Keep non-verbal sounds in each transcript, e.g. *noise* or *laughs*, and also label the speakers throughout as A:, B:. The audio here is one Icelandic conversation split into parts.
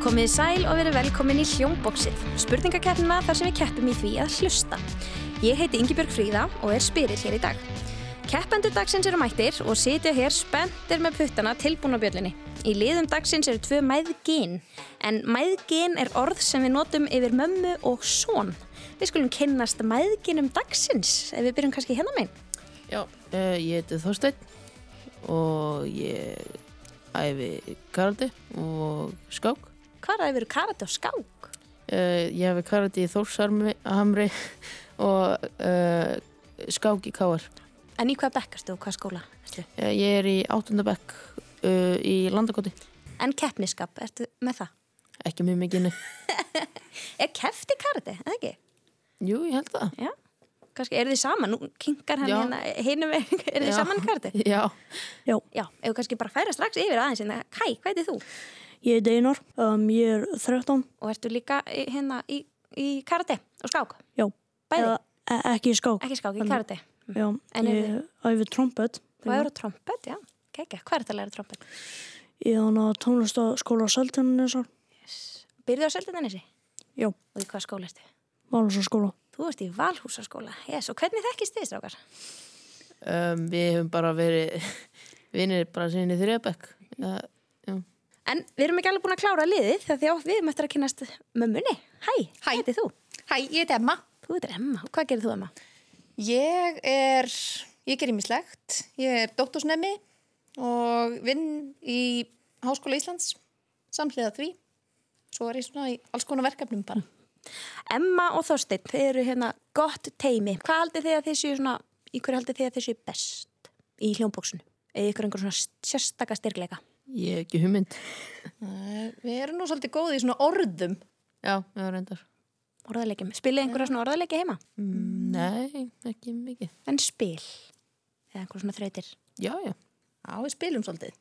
A: Komið sæl og verið velkomin í Hljómbóksið, spurningakeppnina þar sem við keppum í því að hlusta. Ég heiti Yngibjörg Fríða og er spyrir hér í dag. Keppendur dagsins eru mættir og sitja hér spenntir með puttana tilbúin á björlinni. Í liðum dagsins eru tvö mæðgin, en mæðgin er orð sem við notum yfir mömmu og són. Við skulum kynnast mæðginum dagsins, ef við byrjum kannski hérna meginn.
B: Já, uh, ég heiti Þorstein og ég æfi karate og skák.
A: Hvað er að vera karate og skák?
B: Uh, ég æfi karate í Þórshamri *laughs* og uh, skák í Káar.
A: En í hvað bekkastu og hvað skóla?
B: Uh, ég er í áttundabekk uh, í Landakoti.
A: En keppniskap, ertu með það?
B: Ekki mjög mikið niður. *laughs*
A: Er keft í karate, eða ekki?
B: Jú, ég held það.
A: Já. Kannski, eru þið saman? Nú kinkar hann hérna hinum við, *laughs* eru þið saman í karate?
B: Já,
A: Já. Ef við kannski bara færa strax yfir aðeins hérna. Kai, hvað heitir þú?
C: Ég heiti Einar, um, ég er 13,
A: Og ertu líka í- hérna í, í karate og skák?
C: já,
A: Bæði?
C: Eða, e ekki skák,
A: Ekki skák, í
C: En-
A: karate.
C: já,
A: En
C: ég æfi trompet,
A: Þú hefur á trompet, já. Kekja, hvað er þetta að læra trompet?
C: ég er hann að tónlistaskóla Seltjarnanesar,
A: Yes. Byrðu á Seltjarnanesi?
C: já,
A: Og í hvað skóla ertu?
C: Valsaskóla.
A: Þú ert í Valhúsaskóla. Yes. Og hvernig þekkist þið, strákar?
B: um, við hefum bara verið *laughs* vinir bara sinni í þriðabekk.
A: En við erum ekki alveg búin að klára liðið þegar við eftir að kynast mömmunni. Hæ,
D: Hæ.
A: heitir þú?
D: Hæ, ég heiti Emma.
A: Þú heitir Emma. Hvað gerir þú, Emma?
D: Ég er, ég ger ímislegt. Ég er doktorsnemi og vinn í Háskóla Íslands samhliða því. Svo er ég svona í alls konar verkefnum bara.
A: Emma og Þorsteinn, þið eru hérna gott teimi. Hvað haldið þið að þið séu svona, í hverju haldið þið að þið séu best í hljómbóksinu? Eða ykkur einhver svona sérstaka styrkleika?
B: Ég hef ekki hugmynd.
D: Við erum nú svolítið góði í svona orðum.
B: Já, já, reyndar.
A: Orðalegjum. Spilið einhverja svona orðalegi heima?
B: Mm, nei, ekki mikið.
A: En spil? Eða einhver svona þrautir?
B: Já, já.
D: Já, við spilum svolítið.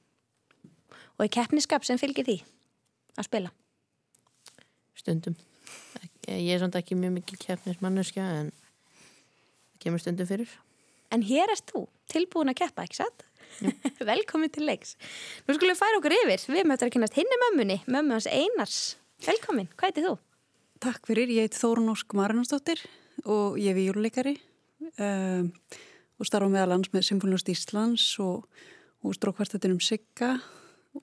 A: Og í keppniskap sem fylgir því að spila?
B: Stundum. Ég er samt ekki mjög mikið keppnismannuskja en það kemur stundum fyrir.
A: En hér erst þú, tilbúin að keppa, ekki satt? *laughs* Velkomin til leiks. Nú skulum við færa okkur yfir. Við eftir að kynast hinni mömmunni, mömmu hans Einars. Velkomin, hvað heitir þú?
E: Takk fyrir, ég heit Þórun Ósk Marinsdóttir og ég er víjuleikari um, og starfa meðal lands með Symfónlust Íslands og, og strókvartetinum Sigga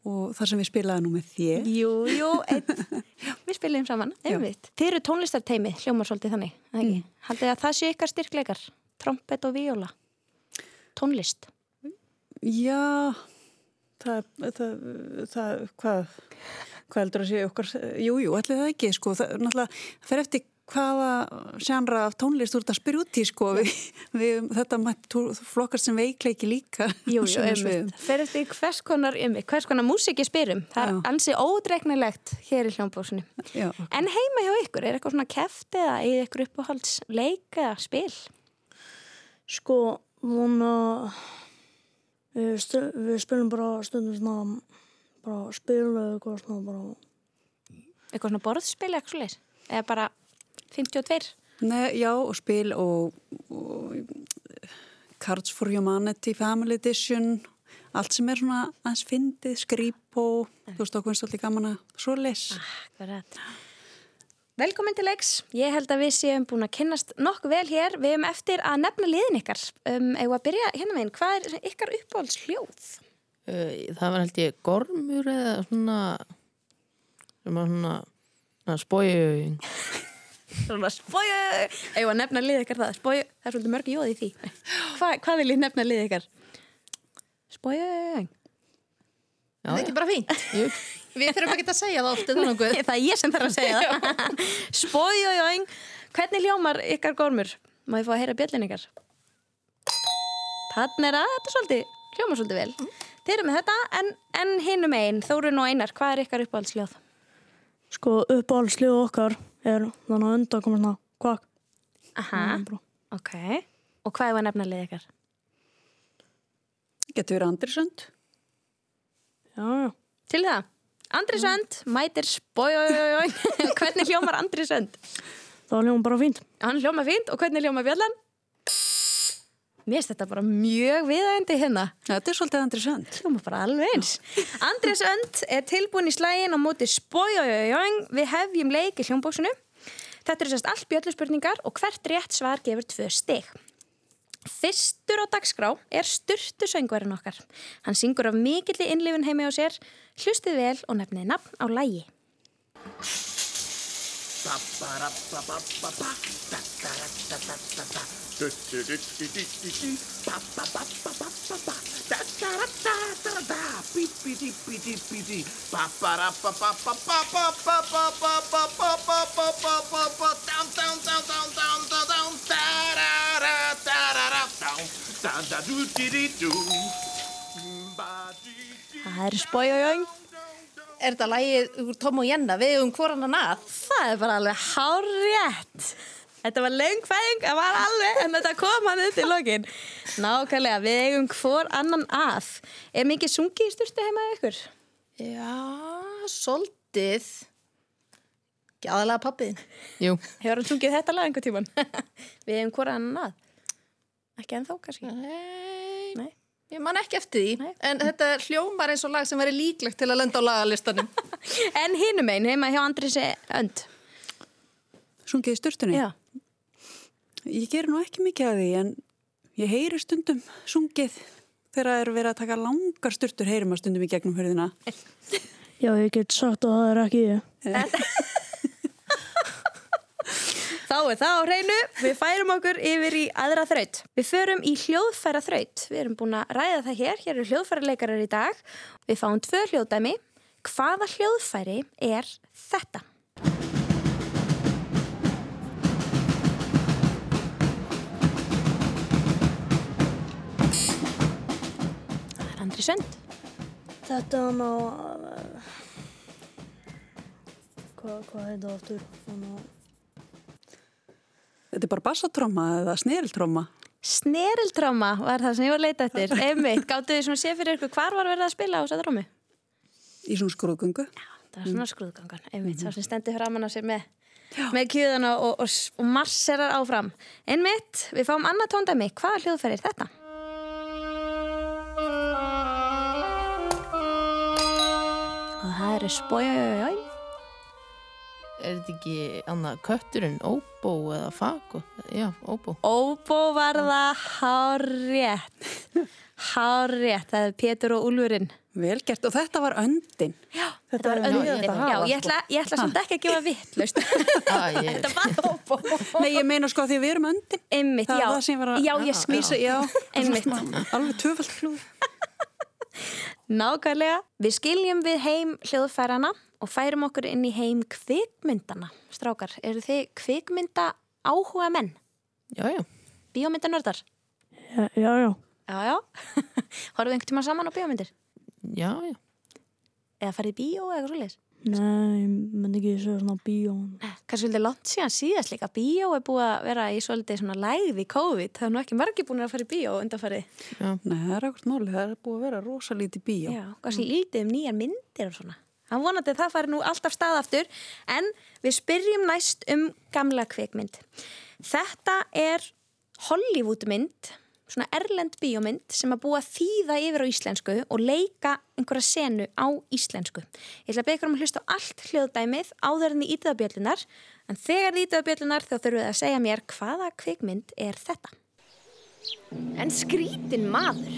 E: og það sem við spilaði nú með þér.
A: Jú, jú, einn. *laughs* Við spilum saman, einmitt. Þið eru tónlistarteimi, hljómar svolítið þannig, eða ekki? Haldið að það sé ykkar styrkleikar, trompet og víóla. Tónlist.
E: Já, það, það, það hvað, hvað heldur að sé okkar, jú, jú, allir það ekki, sko, það, náttúrulega, það fer eftir hvaða sjánra af tónlist þú ert að spyrja út í, sko, við, við þetta flokkast sem veikleiki líka.
A: Jú, jú, einmitt. Fer eftir hvers konar, einmitt, hvers konar músik ég spyrum. Það
E: Já.
A: er ansi ódreiknilegt hér í hljómbóksinu.
E: Já,
A: En heima hjá ykkur, er eitthvað svona keft eða í ykkur uppáhalds leik eða spil?
C: Sko, vona, við, spilum bara stundum svona, bara spil eða eitthvað svona bara,
A: Eitthvað svona borðspil eitthvað svo leis? Eða bara 52?
E: Nei, já, og spil og, og Cards for Humanity, Family Edition, allt sem er svona aðeins fyndið, skrýp og þú veist okkur finnst alltaf gaman að svo les.
A: Akkurat. Velkomin til leiks. Ég held að við séum búin að kynnast nokkuð vel hér. Við hefum eftir að nefna liðin ykkar. Um, Eða að byrja hérna meginn, hvað er ykkar uppáhalds hljóð?
B: Uh, það var held ég gormur eða svona svona, svona spóju
A: Svona spóju, *laughs* eða að nefna lið ykkar það. Spóju, það er svolítið mörg jóð í því. Hva, hvað vil ég nefna lið ykkar? Spóju.
D: Það er ekki bara fínt.
B: Jú, *laughs*
D: Við þurfum ekki að segja það oft, er það nokkuð. *laughs*
A: Það er ég sem þarf að segja það. *laughs* Spóju, hvernig hljómar ykkar gormur? Má ég fá að heyra bjöllin ykkar? Þannig er að þetta er svolítið, hljómar svolítið vel. Þið eru með þetta, en, en hinum einn, Þórun og Einar, hvað er ykkar uppáhaldsljóð?
C: sko, uppáhaldslið okkar er þannig að undan komið svona, kvak,
A: Aha, ok. Og hvað er að nefna lið ykkar?
E: Getur verið Andrisönd?
C: já, já,
A: Til það, Andri Sönd, mætir spójójójójó. *laughs* hvernig hljómar Andri Sönd?
C: það ljóðum bara fínt.
A: Hann hljómar fínt og hvernig hljómar Bjallan? Mér finnst þetta bara mjög viðægandi hérna.
E: Þetta er svolítið Andri Sönd.
A: Hljóma bara alveg eins. *laughs* Andrés Önd er tilbúin í slægin á móti spójójójóing við hefjum leik í hljómbóksinu. Þetta eru sérst allt bjölluspurningar og hvert rétt svar gefur tvö stig. Fyrstur á dagskrá er styrtu söngvarinn okkar. Hann syngur af mikilli innlifun heimi á sér, hlustið vel og nefnið nafn á lægi. Það er spójójóing.
D: Er þetta lagið úr Tom og Jenna, við um hvoran hann að?
A: Það er bara alveg hárétt. Þetta var löng fæðing, það var alveg, en þetta kom hann upp í lokin. Nákvæmlega, við eigum hvor annan að. Er mikið sungið í styrstu heima ykkur?
D: Já, soldið. Gæðalega pappiðin.
B: Jú,
A: Hefur hann sungið þetta lag einhver tíman? við eigum hvor annan að. Ekki ennþá, kannski.
D: Nei,
A: Nei.
D: Ég man ekki eftir því.
A: Nei.
D: En þetta hljómar eins og lag sem væri líklegt til að lenda á lagalistanum. *laughs*
A: En hinum einn, heima hjá Andrisi Önd.
E: Sungið í sturtunni.
A: Já.
E: Ég ger nú ekki mikið að því en ég heyri stundum sungið þegar það er verið að taka langar sturtur heyrum að stundum í gegnum hörðina. *laughs*
C: Já, ég get sagt að það er ekki ég. *laughs*
A: Þá er það á hreinu, við færum okkur yfir í aðra þraut. Við förum í hljóðfæra þraut. Við erum búin að ræða það hér, hér eru hljóðfæra leikarar í dag. Við fáum tvö hljóðdæmi. Hvaða hljóðfæri er þetta? Það er Andri Sönd.
C: Þetta er hann á... Hvað, hvað heit það aftur? Hann á...
E: Þetta er bara bassatróma eða sneriltróma.
A: Snerildráma var það sem ég var að leita eftir. *laughs* Einmitt, gáttu þið svona sé fyrir ykkur hvar var verið að spila á þessa drómi?
E: í svona skrúðgöngu.
A: Það var svona skrúðgangan, einmitt, sá sem stendur framann á sér með, með kjöðuna og, og, og marserar áfram. Einmitt, við fáum annað tóndæmi. Hvaða hljóðfæri er þetta? Og það eru spójójójójói.
B: Er þetta ekki annað kötturinn, óbó eða fago? Já, óbó.
A: Óbó var það hárétt. *laughs* Hárétt, það er Pétur og Úlfurinn.
E: Vel gert og þetta var öndin.
A: Já, þetta var
E: öndin.
A: Já, ég ætla, ég ætla samt ekki að gefa.
B: Ah, *laughs* ég,
A: Þetta var óbó.
E: Nei, ég meina sko að því við erum öndin.
A: Einmitt,
E: Það
A: já.
E: það sem ég var að
A: Já, ég skil.
E: vísa- Já,
A: Einmitt.
E: Svona, alveg tvöfald hlúð. *laughs*
A: Nákvæmlega. Við skiljum við heim hljóðfærana og færum okkur inn í heim kvikmyndana. Strákar, eru þið kvikmynda áhuga menn?
B: já, já.
A: Bíómyndanördar?
C: Já, já, já.
A: Já, já. *laughs* Horfum við einhvern tíma saman á bíómyndir?
B: Já, já.
A: Eða farið í bíó eða eitthvað svoleiðis?
C: Nei, ég myndi ekki segja svona bíó.
A: Kannski svolítið lont síðan síðast líka. Bíó er búið að vera í svolítið svona lægð í COVID. Það er nú ekki margir búin að fara í bíó undanfarið.
E: Nei, það er ekkert máli. Það er búið að vera rosalítið bíó.
A: Já, kannski lítið um nýjar myndir og svona. Hann vonandi að það fari nú alltaf stað aftur en við spyrjum næst um gamla kvikmynd. Þetta er Hollywoodmynd, svona erlend bíómynd sem að búa þýða yfir á íslensku og leika einhverja senu á íslensku. Ég ætla að beða ykkur um að hlusta á allt hljóðdæmið áður en í ítöðabjöllunar en þegar í ítöðabjöllunar þá þurfum við að segja mér hvaða kvikmynd er þetta. En skrítin maður,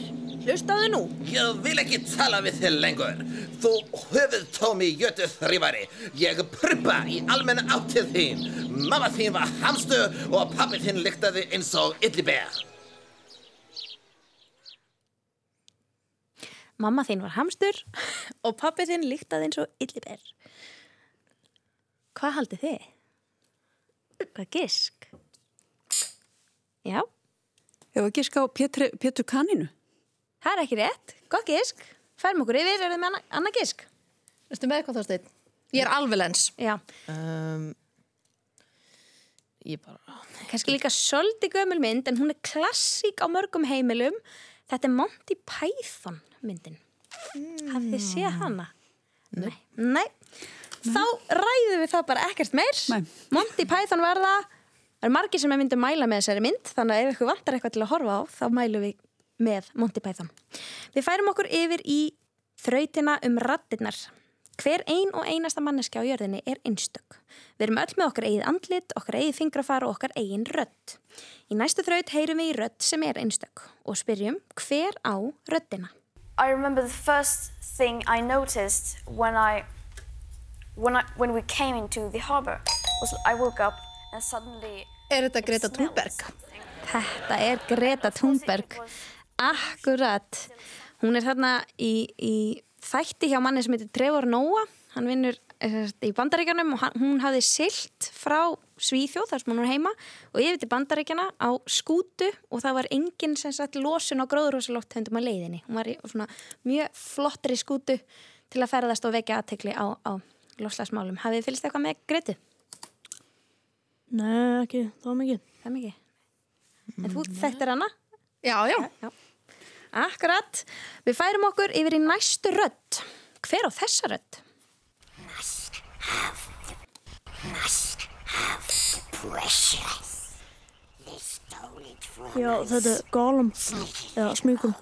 A: hlustaðu nú.
F: Ég vil ekki tala við þig lengur. Þú höfuð tómi jötu þrývari. Ég prumpa í almenna átt til þín. Mamma þín var hamstu og pappi þín lyktaði eins og yllibær.
A: Mamma þín var hamstur og pappi þín líktaði eins og illiber. Hvað haldið þið? Hvað gisk? Já,
E: Ef að giska á Pétur Kaninu.
A: Það er ekki rétt. Gott gisk. Færum okkur yfir, erum við með anna- annað gisk?
D: Veistu með hvað þá steinn? Ég er alveg lens.
A: Já,
B: Um, ég bara,
A: kannski líka svolítið gömul mynd en hún er klassík á mörgum heimilum. Þetta er Monty Python myndin. Hafið þið séð hana? Nei. Nei. Þá ræðum við það bara ekkert meir.
E: Nei.
A: Monty Python var það Það eru margir sem er myndið að mæla með þessari mynd þannig að ef ykkur vantar eitthvað til að horfa á þá mælum við með Monty Python. Við færum okkur yfir í þrautina um rattinnar. Hver ein og einasta manneski á jörðinni er einstök. Við erum öll með okkar eigið andlit, okkar eigið fingrafar og okkar eigin rödd. Í næstu þraut heyrum við í rödd sem er einstök og spyrjum hver á röddina.
G: I remember the first thing I noticed when I when I when we came into the harbor was I woke up and suddenly
D: Er þetta Greta Thunberg?
A: Þetta er Greta Thunberg. Akkurat. Hún er þarna í, í þætti hjá manni sem heitir Trevor Noah. Hann vinnur eh, í bandaríkjanum og hún hafði silt frá Svíþjóð þar sem hún er heima og yfir til bandaríkjana á skútu og það var enginn sem sagt losun á gróðurhúsalótthöndum á leiðinni. Hún var í svona mjög flottri skútu til að ferðast og vekja aðtekli á, á loslasmálum. Hafið þið fylgst eitthvað með Gretu?
C: Nei, ekki, það var mikið.
A: Það er mikið. En þú þekktir hana?
D: Já, já.
A: Akkurat. Við færum okkur yfir í næstu rödd. Hver á þessa rödd?
C: Já, þetta er Gollum, eða Smíkum.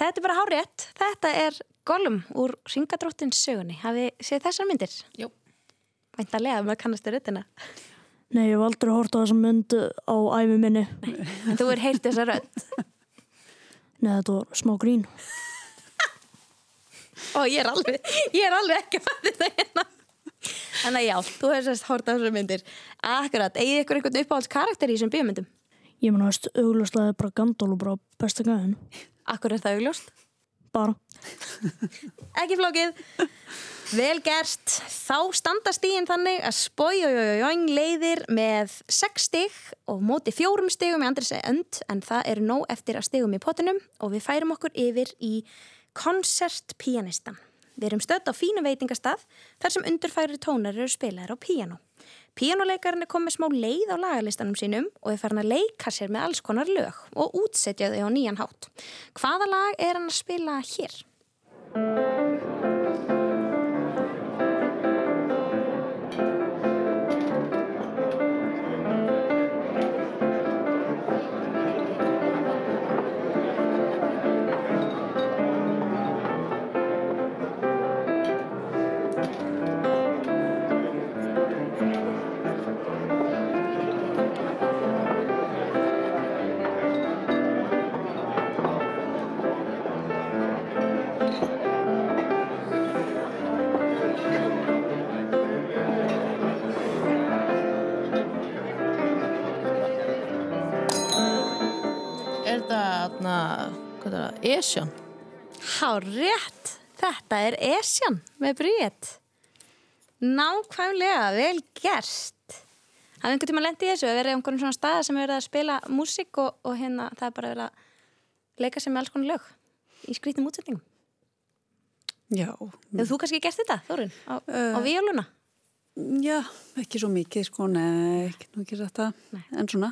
A: Þetta er bara hárétt. Þetta er Gollum úr Ringadróttins sögunni. Hafið séð þessar myndir?
D: Jú.
A: Væntalega, maður kannastu röddina.
C: Nei, ég hef aldrei hort á þessa mynd á æfi minni.
A: En þú er heilt þessa rödd. *laughs*
C: Nei, þetta var smá grín. *laughs*
A: Og ég er alveg, ég er alveg ekki að fatta þetta hérna. Þannig að já, þú hefur sérst hort á þessar myndir. Akkurat, eigið ykkur einhvern uppáhalds karakter í þessum bíómyndum?
C: Ég mun að augljóslega bara Gandalf og bara besta gæðin.
A: Akkur er það augljóst?
C: Bara.
A: Ekki flókið. Vel gert. Þá standa stíðin þannig að spójójójójóing leiðir með 6 stig og móti fjórum stigum í andri segi önd en það eru nóg eftir að stigum í pottinum og við færum okkur yfir í koncertpianistan. Við erum stödd á fínu veitingastað þar sem undurfæri tónar eru spilaðir á píano. Píanoleikarinn er komið smá leið á lagalistanum sínum og er farin að leika sér með alls konar lög og útsetja þau á nýjan hátt. Hvaða lag er hann að spila hér?
B: Þarna, hvað er það, Esjan?
A: Há rétt, þetta er Esjan með Bríett. Nákvæmlega, vel gerst. Hafði einhvern tíma lent í þessu að vera í einhvern svona staða sem er verið að spila músík og, og hérna það er bara verið að leika sér með alls konar lög í skrítum útsetningum.
E: Já,
A: Hefur þú kannski gert þetta, Þórun, á, á víóluna?
E: já, ekki svo mikið sko, nei, ekki nú ekki þetta, en svona,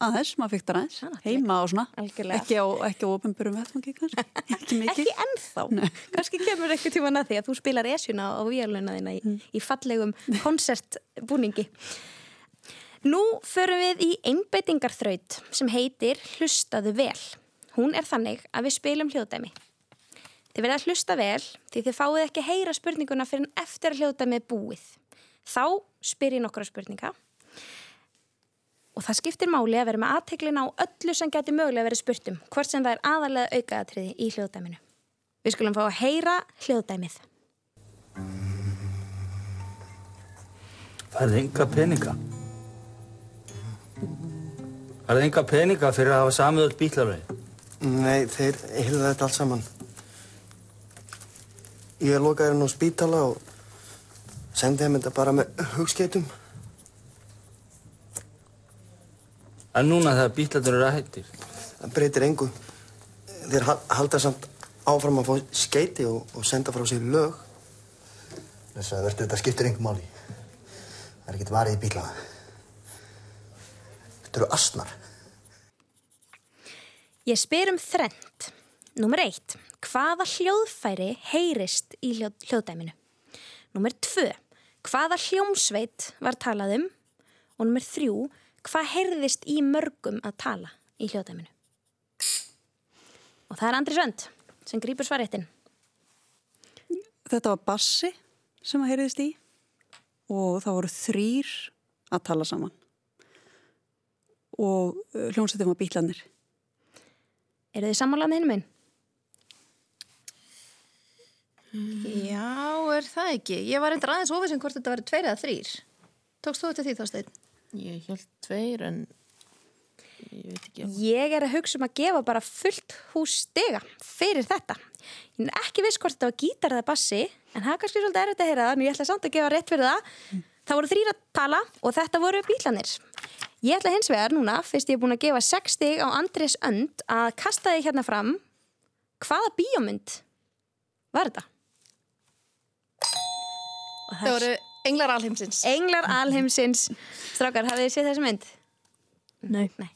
E: aðeins, maður það aðeins, heima og svona,
A: Algjörlega.
E: ekki á, ekki á ofinbjörnum vettfangi kannski, *laughs* ekki mikið.
A: Ekki ennþá. Kannski kemur eitthvað tíma að því að þú spilar esjuna á þína í, í fallegum koncertbúningi. Nú förum við í einbeitingarþraut sem heitir Hlustaðu vel. Hún er þannig að við spilum hljóðdæmi. Þið verða að hlusta vel því þið fáið ekki að heyra spurninguna fyrir en eftir að hljóðdæmi er búið. Þá spyr ég nokkra spurninga og það skiptir máli að vera með aðteklina á öllu sem geti mögulega verið spurtum, hvort sem það er aðalega aukaðatriði í hljóðdæminu. Við skulum fá að heyra hljóðdæmið.
H: Það er enga peninga. Það er enga peninga fyrir að hafa samið öll bílarvegi.
I: Nei, þeir heyrðu þetta allt saman. Ég lokaði hérna á spítala og sendi þeim þetta bara með hugskeitum.
H: En núna þegar bílarnir eru að hættir.
I: Það breytir engu. Þeir ha- halda samt áfram að fá skeiti og, og senda frá sér lög.
J: Þess að verður þetta skiptir engum máli. Það er ekkert varið í bílana. Þetta eru asnar.
A: Ég spyr um þrend. Númer eitt. Hvaða hljóðfæri heyrist í hljóð, hljóðdæminu? Númer tvö. Hvaða hljómsveit var talað um? Og nummer þrjú, hvað heyrðist í mörgum að tala í hljóðdæminu? Og það er Andri Sönd sem grýpur svaréttin.
E: Þetta var bassi sem að heyriðist í og það voru þrýr að tala saman og uh, hljómsveitin var bílanir.
A: Eru þið sammálað með hinn minn?
D: Já, er það ekki? Ég var endur aðeins ofisinn hvort þetta verið tveir eða þrýr. Tókst þú þetta því þá stein?
B: Ég held tveir en ég veit ekki.
A: Ég er að hugsa um að gefa bara fullt hús stiga fyrir þetta. Ég er ekki viss hvort þetta var gítar eða bassi, en það er kannski svolítið erfitt að heyra það, en ég ætla samt að gefa rétt fyrir það. Það voru þrýra að tala og þetta voru bílanir. Ég ætla hins vegar núna, fyrst ég er búin að gefa 6 stig á Andris Önd, að kasta þig hérna fram. Hvaða bíómynd var þetta?
D: Það voru englar alheimsins.
A: Englar alheimsins. Strákar, hafið þið séð þessi mynd?
C: Nei.
A: Nei,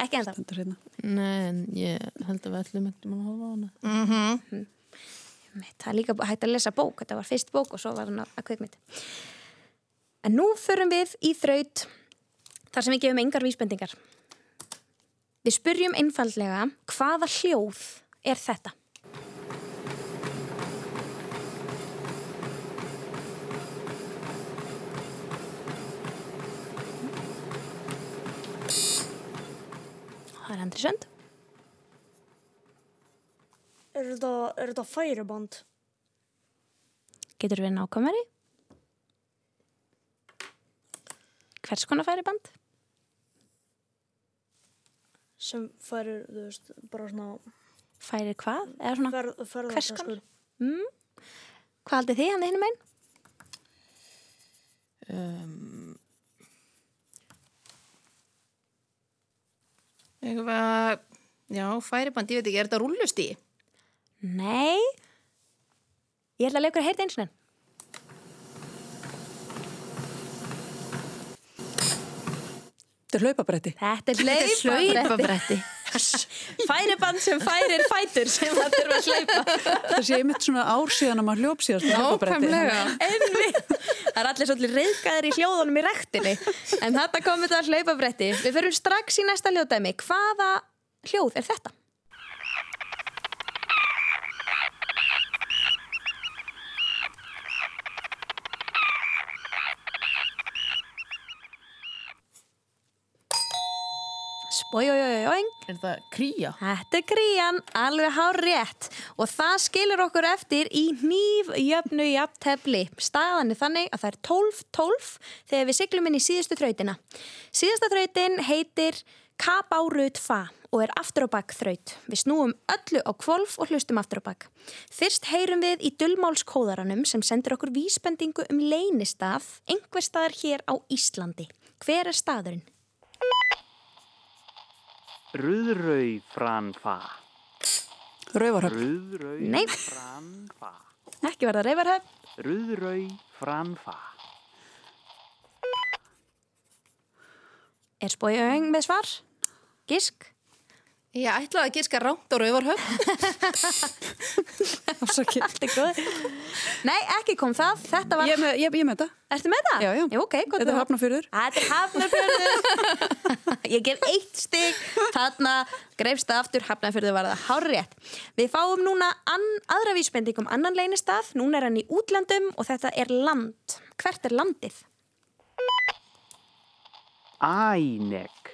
A: ekki ennþá.
E: Stendur hérna.
B: Nei, en ég held að við ætlum eftir að hafa hana.
D: Mm
A: Það er líka hægt að lesa bók, þetta var fyrst bók og svo var hann að kveikmynd. En nú förum við í þraut þar sem við gefum engar vísbendingar. Við spurjum einfallega hvaða hljóð er þetta? Það er.
C: Er þetta, færiband?
A: Getur við nákvæmari? Hvers konar færi band?
C: Sem færir, þú veist, bara svona
A: Færi hvað? Eða svona,
C: ferð,
A: hvers konar? Mm. Hvað haldið þið hann hinum einn?
B: Um,
D: Eitthvað, já, færiband, ég veit ekki, er þetta rúllustí?
A: Nei. Ég ætla að leikur að heyrta eins og enn.
E: Þetta er hlaupabretti.
A: Þetta er hlaupabretti. Færiband sem færir fætur sem það þurfa að hlaupa.
E: Þetta sé einmitt svona ár síðan að maður hljóp síðast með hlaupabretti.
B: Nákvæmlega.
A: Einmitt. Það er allir svolítið reyðgæðir í hljóðunum í rektinni. En þetta kom þetta hlaupabretti. Við förum strax í næsta hljóðdæmi. Hvaða hljóð er þetta? Spójójójójóing.
B: er það kría?
A: Þetta er krían, alveg hár rétt og það skilur okkur eftir í nýf jöfnu jafntefli. Staðan er þannig að það er 12-12 þegar við siglum inn í síðustu þrautina. Síðasta þrautin heitir Kabárut Fa og er aftur á bakk þraut. Við snúum öllu á kvolf og hlustum aftur á bakk. Fyrst heyrum við í dullmálskóðaranum sem sendur okkur vísbendingu um leynistað einhver staðar hér á Íslandi. Hver er staðurinn?
K: Rauðrau franfa.
E: Rauvarhöfn.
K: Rauðrau
A: Nei.
K: franfa.
A: Ekki verða reyfarhöfn.
K: Rauðrau franfa.
A: Er spójöng með svar? Gisk?
D: Ég ætlaði að gíska rámt á rauvarhöfn. *laughs*
E: Afsakið.
A: Allt er góð. Nei, ekki kom það. Þetta var...
E: Ég með, ég, ég með þetta.
A: Ertu með það?
E: Já, já.
A: Jú, ok, gott.
E: Þetta er hafnafjörður.
A: Þetta er hafnafjörður. *laughs* ég gef eitt stig. Þarna greifst það aftur. Hafnafjörður var það hár rétt. Við fáum núna an, aðra vísbending um annan leynistað. Núna er hann í útlandum og þetta er land. Hvert er landið?
K: Ænek.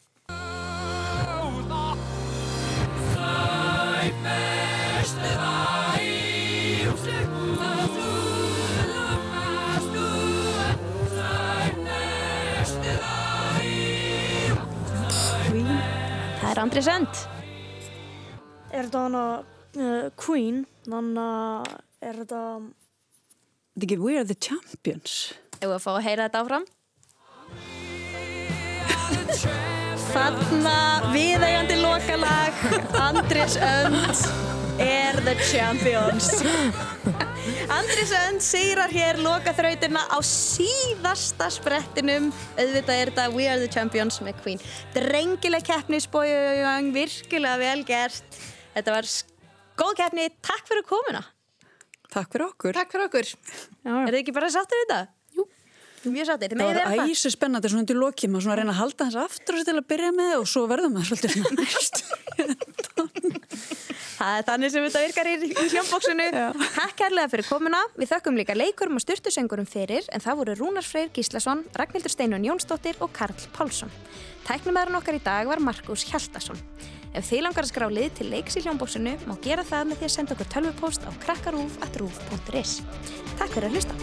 A: Það er Andri Sönd.
C: Er þetta hana uh, Queen? Þannig að er þetta...
E: Þetta er ekki We are the champions.
A: Ef að fá að heyra þetta áfram. Þarna viðeigandi lokalag Andris Önd er the champions Andri Sönd sigrar hér loka þrautina á síðasta sprettinum. Auðvitað er þetta We Are The Champions með Queen. Drengileg keppni spójum, virkilega vel gert. Þetta var góð keppni. Takk fyrir komuna.
E: Takk fyrir okkur.
D: Takk fyrir okkur.
A: Er þið ekki bara sáttir við þetta? Jú. Mjög sáttir. Þið
E: Það var
A: það.
E: æsi spennandi svona til lokið, maður svona að reyna að halda hans aftur og til að byrja með og svo verðum maður svolítið svona næst. *laughs*
A: Það er þannig sem þetta virkar í, í hljómbóksinu. Takk kærlega fyrir komuna. Við þökkum líka leikurum og styrtusöngurum fyrir en það voru Rúnar Freyr Gíslason, Ragnhildur Steinun Jónsdóttir og Karl Pálsson. Tæknumæðurinn okkar í dag var Markus Hjaldason. Ef þið langar að skrá lið til leiks í hljómbóksinu má gera það með því að senda okkur tölvupóst á krakkarúf.rúf.is. Takk fyrir að hlusta.